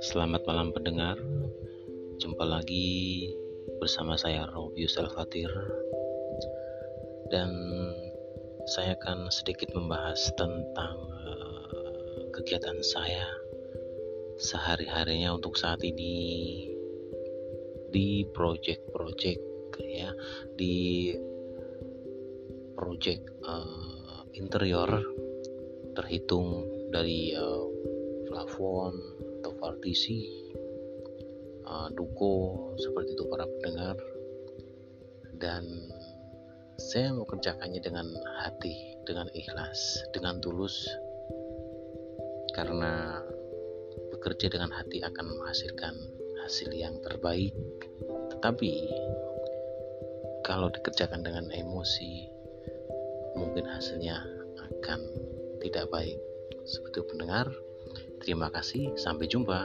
Selamat malam pendengar. Jumpa lagi bersama saya Robius Alfatir Dan saya akan sedikit membahas tentang uh, kegiatan saya Sehari-harinya untuk saat ini Di project-project ya Di project uh, interior terhitung dari uh, plafon atau partisi uh, duko seperti itu para pendengar. Dan saya mengerjakannya dengan hati dengan ikhlas dengan tulus. Karena bekerja dengan hati akan menghasilkan hasil yang terbaik. Tetapi kalau dikerjakan dengan emosi mungkin hasilnya akan tidak baik seperti pendengar Terima kasih, sampai jumpa.